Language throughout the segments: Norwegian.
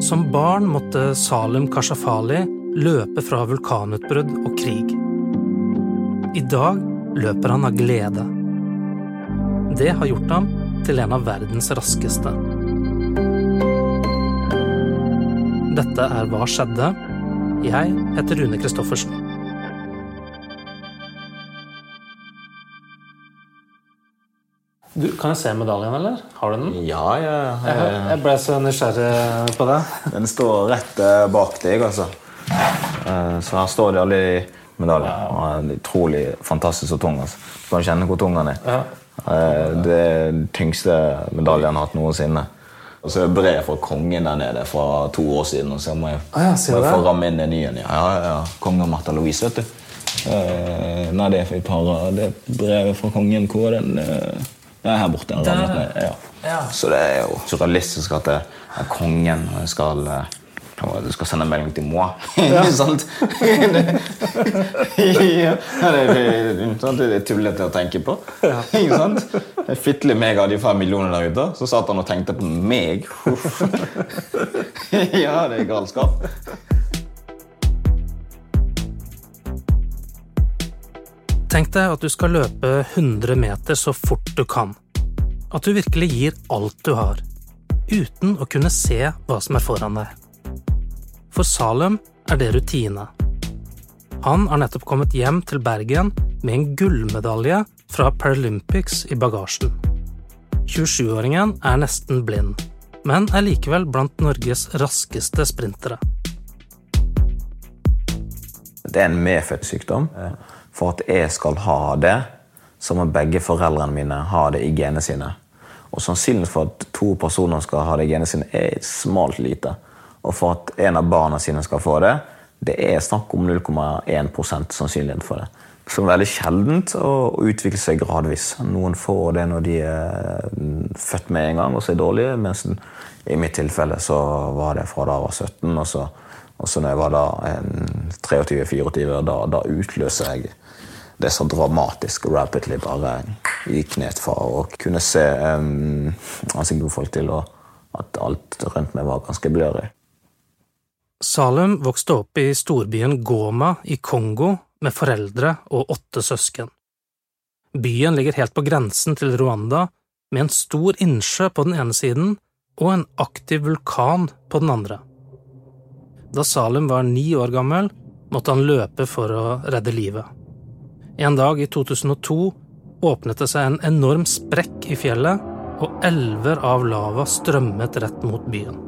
Som barn måtte Salem Kashafali løpe fra vulkanutbrudd og krig. I dag løper han av glede. Det har gjort ham til en av verdens raskeste. Dette er Hva skjedde? Jeg heter Rune Christoffersen. Du, kan jeg se medaljen, eller? Har du den? Ja, ja, ja. jeg ble så nysgjerrig på det. Den står rett eh, bak deg, altså. Eh, Så her står det alle de medaljene. Og den er Utrolig fantastisk og tung. altså. Du kan kjenne hvor tung den er. Ja. Eh, Det er den tyngste medaljen jeg har hatt noensinne. Og så er det brev fra kongen der nede fra to år siden. og så må jeg, Ah, ja, må jeg få ramme inn en ny en. Ja, ja. Kongen Martha Louise, vet du. Nei, det er for et par Det er brevet fra kongen. Hvor er den? Eh, Det er her borte. den Der, ja. Ja. Så det er jo surrealistisk at det er kongen og jeg skal, eh, du skal sende melding til moi. Ikke sant? det, ja, det, det, det er tullete å tenke på. Ikke sant? Fittelig meg av de fem millionene der ute. Så satt han og tenkte på meg. Uff. ja, det er galskap. Tenk deg at du skal løpe 100 meter så fort du kan. At du virkelig gir alt du har, uten å kunne se hva som er foran deg. For Salem er det rutine. Han har nettopp kommet hjem til Bergen med en gullmedalje fra Paralympics i bagasjen. 27-åringen er nesten blind, men er likevel blant Norges raskeste sprintere. Det er en medfødt sykdom. For at jeg skal ha det, så må begge foreldrene mine ha det i genene sine. Og sannsynligheten for at to personer skal ha det i genene sine, er smalt lite. Og for at en av barna sine skal få det, det er snakk om 0,1% sannsynlighet for det. Det er veldig sjeldent å utvikle seg gradvis. Noen får det når de er født med en gang og så er dårlige, mens i mitt tilfelle så var det fra da jeg var 17. og så og så når jeg var da 23-24, da, da utløser jeg det så dramatisk og rapidly bare gikk ned fra å kunne se um, ansiktet gode folk til og at alt rundt meg var ganske blurry. Salem vokste opp i storbyen Goma i Kongo med foreldre og åtte søsken. Byen ligger helt på grensen til Rwanda, med en stor innsjø på den ene siden og en aktiv vulkan på den andre. Da Salem var ni år gammel, måtte han løpe for å redde livet. En dag i 2002 åpnet det seg en enorm sprekk i fjellet, og elver av lava strømmet rett mot byen.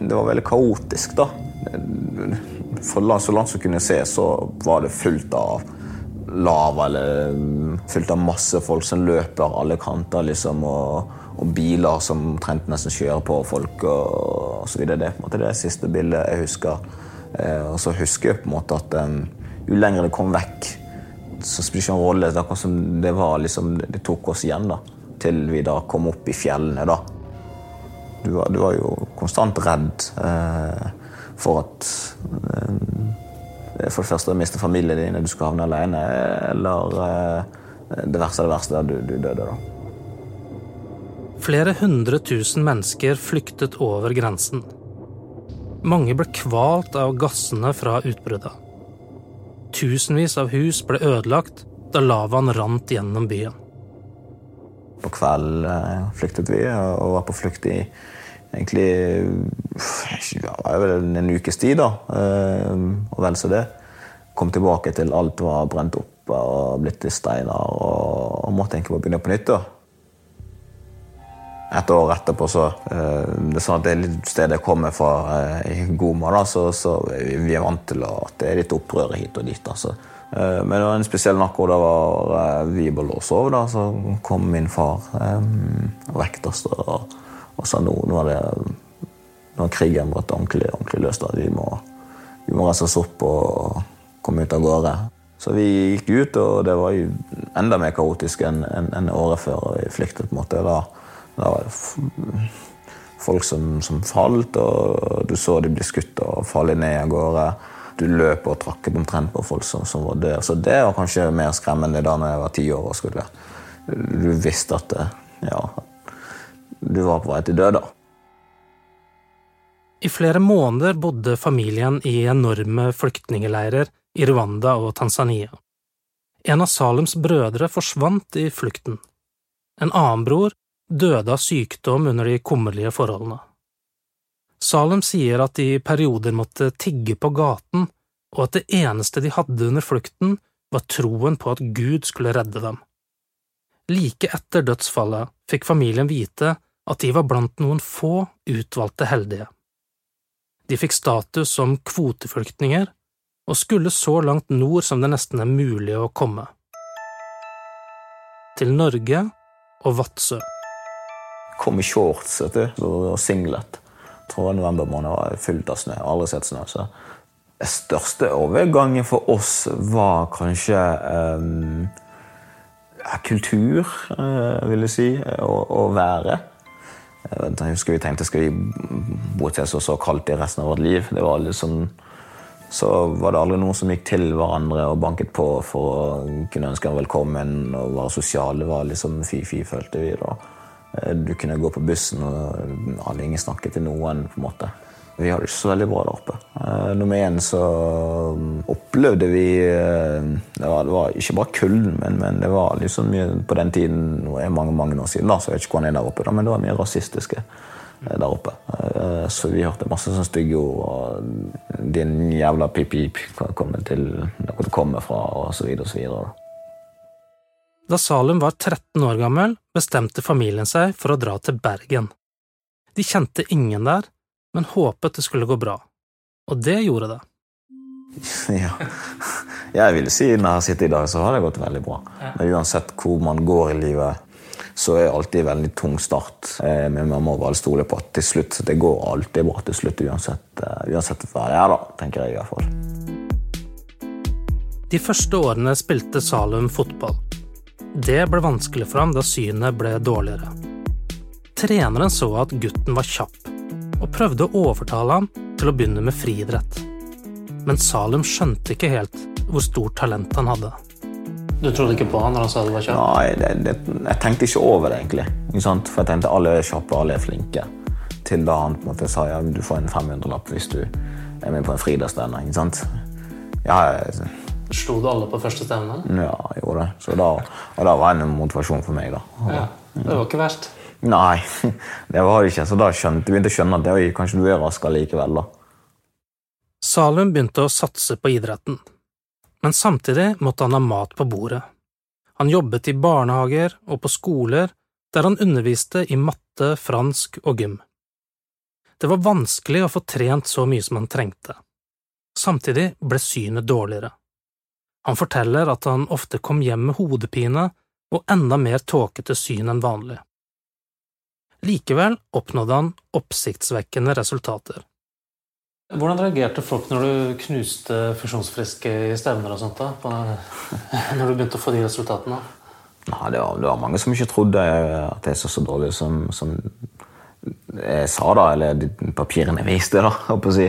Det var veldig kaotisk, da. For land, så langt som kunne se, så var det fullt av lava, eller mm, fullt av masse folk som løper alle kanter, liksom, og, og biler som omtrent nesten kjører på folk, og, og så videre. Det er på en måte det siste bildet jeg husker. Eh, og så husker jeg på en måte at um, jo lenger det kom vekk, så spiller det ikke noen rolle. Det, var, liksom, det tok oss igjen, da. Til vi da kom opp i fjellene, da. Du var, du var jo konstant redd eh, for at eh, For det første å miste familien din, du skulle havne alene, eller eh, det verste av det verste, du, du døde. da. Flere hundre tusen mennesker flyktet over grensen. Mange ble kvalt av gassene fra utbruddet. Tusenvis av hus ble ødelagt da lavaen rant gjennom byen. På kvelden eh, flyktet vi, og var på flukt i egentlig vel en ukes tid, da. Eh, Og vel så det. Kom tilbake til alt var brent opp og blitt til steiner, og, måtte egentlig begynne på nytt. da. Et år etterpå så eh, Det er sånn at det stedet jeg kommer fra, eh, i Goma, da, så, så vi er vant til at det er litt opprør hit og dit. altså. Eh, Men det var en spesiell natt hvor det var vi bare lå og sov. da, Så kom min far vekket oss og, og sa nå, nå er det nå har krigen gått ordentlig, ordentlig løs. da, Vi må, vi må reise oss opp og komme ut av gårde. Så vi gikk ut, og det var jo enda mer kaotisk enn en, en året før vi flyktet. på en måte. Da, da var folk som, som falt, og du så de ble skutt og falle ned av gårde. Du løp og trakk omtrent på folk som, som var døde. Så det var kanskje mer skremmende da når jeg var ti år og skulle Du visste at det, ja, du var på vei til død. da. I flere måneder bodde familien i enorme flyktningeleirer i Rwanda og Tanzania. En av Salems brødre forsvant i flukten. En annen bror døde av sykdom under de kummerlige forholdene. Salem sier at de i perioder måtte tigge på gaten, og at det eneste de hadde under flukten, var troen på at Gud skulle redde dem. Like etter dødsfallet fikk familien vite at de var blant noen få utvalgte heldige. De fikk status som kvoteflyktninger og skulle så langt nord som det nesten er mulig å komme. Til Norge og Vadsø. Kom i shorts du, og singlet. Jeg tror november måned var fullt av snø. Jeg har aldri sett snø. så Den største overgangen for oss var kanskje um, kultur, uh, vil jeg si, og, og været. Jeg husker vi tenkte skal vi bo til så, så kaldt i resten av vårt liv. Det var liksom, så var det aldri noen som gikk til hverandre og banket på for å kunne ønske ham velkommen og være sosial. Det var liksom fy-fy, følte vi. da. Du kunne gå på bussen, og hadde ingen snakket til noen. på en måte. Vi hadde det ikke så veldig bra der oppe. Eh, nummer én så opplevde vi eh, det var, det var, ikke bare kulden, men, men, det var liksom på den tiden nå er mange mange år siden, da, så jeg vet ikke hvordan det er der oppe, da, men det var mye rasistiske eh, der oppe. Så vi hørte masse sånne stygge ord. og 'Din jævla pip-pip, hvor kommer til hvor du kommer fra?' og så videre og så videre. Da Salum var 13 år gammel, bestemte familien seg for å dra til Bergen. De kjente ingen der, men håpet det skulle gå bra. Og det gjorde det. Ja. Jeg vil si når jeg sitter i dag, så har det gått veldig bra. Men uansett hvor man går i livet, så er det alltid en veldig tung start. Eh, men man må bare stole på at til slutt, det går alltid bra til slutt, uansett, eh, uansett hva det er, da, tenker jeg i hvert fall. De første årene spilte Salum fotball. Det ble vanskelig for ham da synet ble dårligere. Treneren så at gutten var kjapp, og prøvde å overtale ham til å begynne med friidrett. Men Salum skjønte ikke helt hvor stort talent han hadde. Du trodde ikke på han når han sa du var kjapp? Nei, det, det, jeg tenkte ikke over det, egentlig. For jeg tenkte alle er kjappe, alle er flinke. Til da han på en måte sa ja, du får en 500-lapp hvis du er med på en friidrettsstevne. Ja, Slo du alle på første stevne? Ja, jeg gjorde det. Så da, og da var det en motivasjon for meg. da. Ja, Det var ikke verst? Nei, det var det ikke. Så da skjønte, begynte jeg å skjønne at det, kanskje du er raskere likevel. da. Salum begynte å satse på idretten, men samtidig måtte han ha mat på bordet. Han jobbet i barnehager og på skoler der han underviste i matte, fransk og gym. Det var vanskelig å få trent så mye som han trengte. Samtidig ble synet dårligere. Han forteller at han ofte kom hjem med hodepine og enda mer tåkete syn enn vanlig. Likevel oppnådde han oppsiktsvekkende resultater. Hvordan reagerte folk når du knuste fusjonsfriske i stevner og sånt? da? På, når du begynte å få de resultatene? Nei, det, var, det var, mange som ikke trodde at jeg så så dårlig som, som jeg sa, da, eller de papirene viste. da, å si.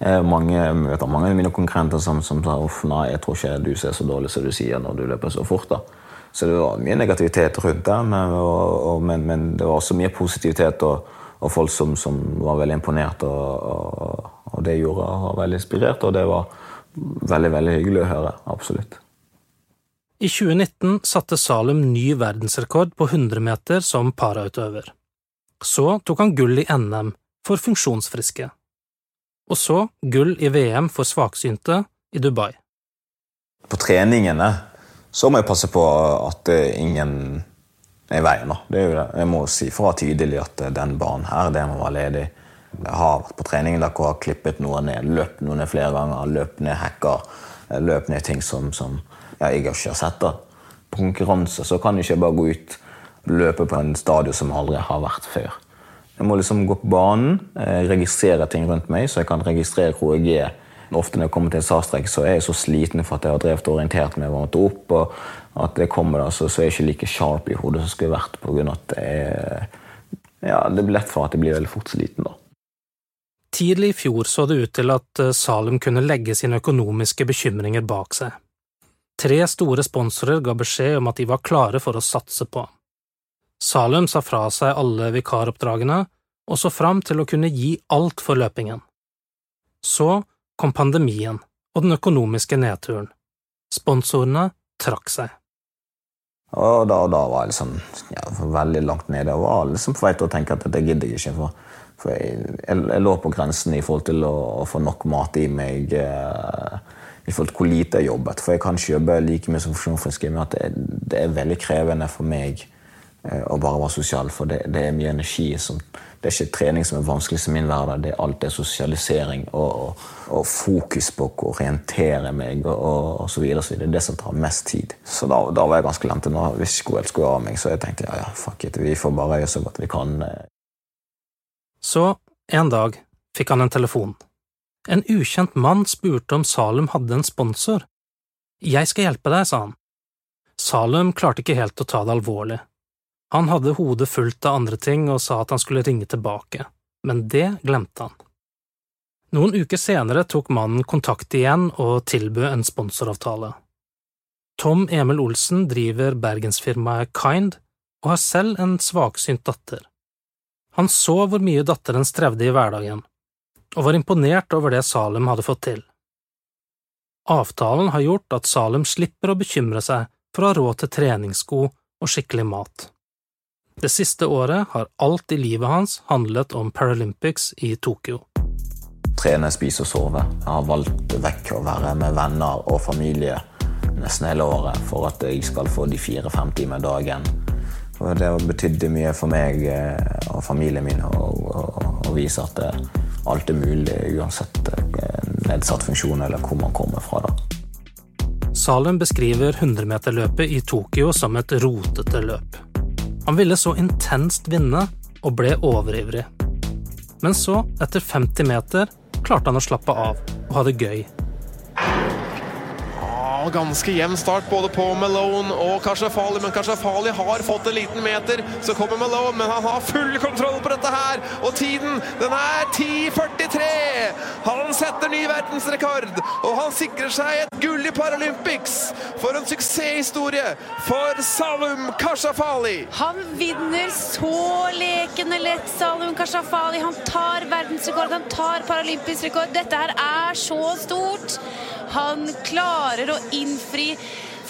Mange, vet, mange av mine konkurrenter som, som sa uff, nei, jeg tror ikke du ser så dårlig som du sier når du løper så fort. da. Så det var mye negativitet rundt det, men, og, og, men, men det var også mye positivitet og, og folk som, som, var veldig imponert. Og, det gjorde jeg veldig inspirert, og det var veldig veldig hyggelig å høre. Absolutt. I 2019 satte Salum ny verdensrekord på 100 meter som parautøver. Så tok han gull i NM for funksjonsfriske. Og så gull i VM for svaksynte i Dubai. På treningene så må jeg passe på at ingen er i veien. Jeg må si fra tydelig at den banen her, det må være ledig. Jeg har vært på trening der jeg har klippet noe ned, løpt noe ned flere ganger, løpt ned hekker, løpt ned ting som, som ja, jeg ikke har sett. da. På konkurranse så kan jeg ikke bare gå ut løpe på en stadion som aldri har vært før. Jeg må liksom gå på banen, eh, registrere ting rundt meg, så jeg kan registrere hvor jeg er ofte når jeg kommer til en startstrek, så er jeg så sliten for at jeg har drevet og orientert meg og opp. og at jeg kommer da, så, så er jeg ikke like sharp i hodet som skulle vært av at jeg, ja, det blir lett for at jeg blir veldig fort sliten. da. Tidlig i fjor så det ut til at eh, Salum kunne legge sine økonomiske bekymringer bak seg. Tre store sponsorer ga beskjed om at de var klare for å satse på ham. Salum sa fra seg alle vikaroppdragene og så fram til å kunne gi alt for løpingen. Så kom pandemien og den økonomiske nedturen. Sponsorene trakk seg. Og da, da var jeg liksom ja, veldig langt nede og var liksom på vei til å tenke at dette gidder jeg ikke. For, for jeg, jeg, jeg, lå på grensen i forhold til å, å få nok mat i meg. Eh, I forhold til hvor lite jeg jobbet. For jeg kan ikke jobbe like mye som funksjonsfrisk, men at det, det, er veldig krevende for meg å bare være sosial. For det, det er mye energi som det er ikke trening som er vanskeligst i min hverdag, det er alt det sosialisering og, og, og, fokus på å orientere meg og, og, så videre. Det er det som tar mest tid. Så da, da var jeg ganske lente nå. Hvis ikke skulle av meg, så jeg tenkte ja, ja, fuck it, vi får bare gjøre så godt vi kan. Så en dag fikk han en telefon. En ukjent mann spurte om Salum hadde en sponsor. Jeg skal hjelpe deg, sa han. Salum klarte ikke helt å ta det alvorlig. Han hadde hodet fullt av andre ting og sa at han skulle ringe tilbake, men det glemte han. Noen uker senere tok mannen kontakt igjen og tilbød en sponsoravtale. Tom Emil Olsen driver bergensfirmaet Kind og har selv en svaksynt datter. Han så hvor mye datteren strevde i hverdagen, og var imponert over det Salem hadde fått til. Avtalen har gjort at Salem slipper å bekymre seg for å ha råd til treningssko og skikkelig mat. Det siste året har alt i livet hans handlet om Paralympics i Tokyo. Trene, spise og sove. Jeg har valgt vekk å være med venner og familie nesten hele året for at jeg skal få de fire-fem timene dagen. Og det betydde mye for meg eh, og familien min å vise at eh, alt er mulig uansett eh, nedsatt funksjon eller hvor man kommer fra. da. Salum beskriver 100-meterløpet i Tokyo som et rotete løp. Han ville så intenst vinne og ble overivrig. Men så, etter 50 meter, klarte han å slappe av og ha det gøy ganske jevn start både på Malone og Kashafali, men Kashafali har fått en liten meter. Så kommer Malone, men han har full kontroll på dette her. Og tiden, den er 10.43! Han setter ny verdensrekord, og han sikrer seg et gull i Paralympics. For en suksesshistorie for Salum Kashafali. Han vinner så lekende lett, Salum Kashafali. Han tar verdensrekord, han tar paralympisk rekord. Dette her er så stort. Han klarer å innfri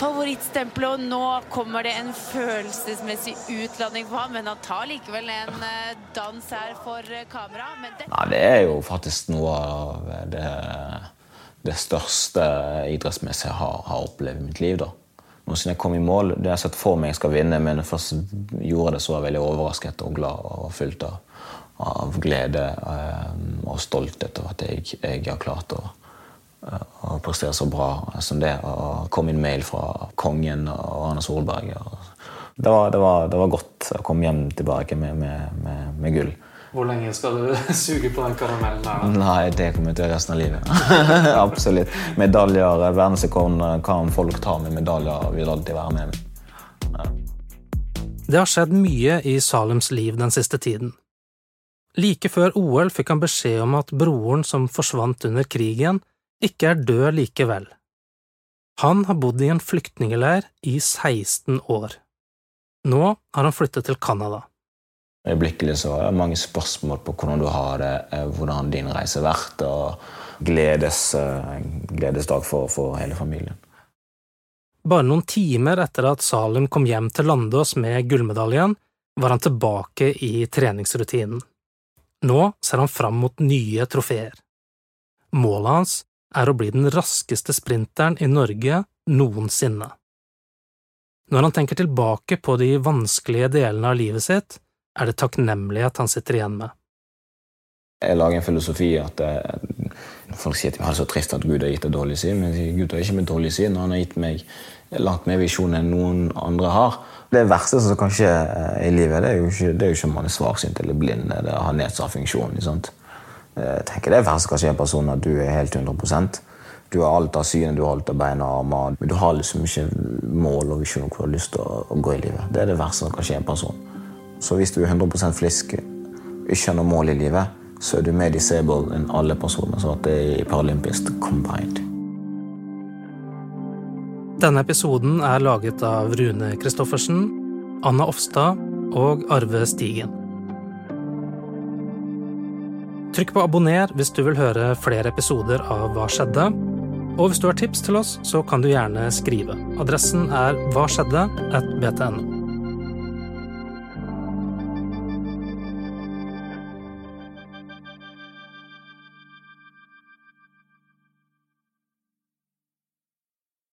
favorittstempelet, og nå kommer det en følelsesmessig utladning på ham. Men han tar likevel en eh, dans her for eh, kamera. Det... Nei, det er jo faktisk noe av det, det største idrettsmessige jeg har, har, opplevd i mitt liv. da. Siden jeg kom i mål, Det har jeg sett for meg jeg skal vinne, men først gjorde det så var jeg veldig overrasket og glad og fylt av, av glede eh, og stolthet over at jeg, jeg har klart å å prestere så bra som det. Og kom inn mail fra kongen og Anna Solberg. Det var, det, var, det var, godt å komme hjem tilbake med, med, med, med, gull. Hvor lenge skal du suge på den karamellen? der? Nei, Det kommer til resten av livet. Absolutt. Medaljer, verdensrekord kan folk tar med medaljer, vil alltid være med. Ja. Det har skjedd mye i Salems liv den siste tiden. Like før OL fikk han beskjed om at broren som forsvant under krigen, ikke er død likevel. Han har bodd i en flyktningeleir i 16 år. Nå har han flyttet til Canada. Øyeblikkelig så er det mange spørsmål på hvordan du har det, eh, hvordan din reise har vært, og gledes, eh, gledesdag for, for hele familien. Bare noen timer etter at Salem kom hjem til Landås med gullmedaljen, var han tilbake i treningsrutinen. Nå ser han fram mot nye trofeer. Målet hans er å bli den raskeste sprinteren i Norge noensinne. Når han tenker tilbake på de vanskelige delene av livet sitt, er det takknemlighet han sitter igjen med. Jeg lager en filosofi at eh, Folk sier at vi har det så trist at Gud har gitt et dårlig syn, men Gud har ikke mitt dårlig syn, og han har gitt meg langt mer visjon enn noen andre har. Det verste som kan skje i livet, det er jo ikke, det er jo ikke om man er svarsynt eller blind eller har nedsatt funksjon. Sant? Jeg eh, tenker Det er verst kanskje en person at du er helt 100% Du har alt av synet, du har alt av bein og armer, men du har liksom ikke mål og visjon hvor du har lyst til å, gå i livet. Det er det verste som kan skje en person. Så hvis du er 100 frisk, ikke har noe mål i livet, så er du mer disabled enn alle personer. At det er Paralympics combined. Denne episoden er laget av Rune Christoffersen, Anna Offstad og Arve Stigen. Trykk på abonner hvis du vil høre flere episoder av Hva skjedde? Og hvis du har tips til oss, så kan du gjerne skrive. Adressen er hva skjedde at.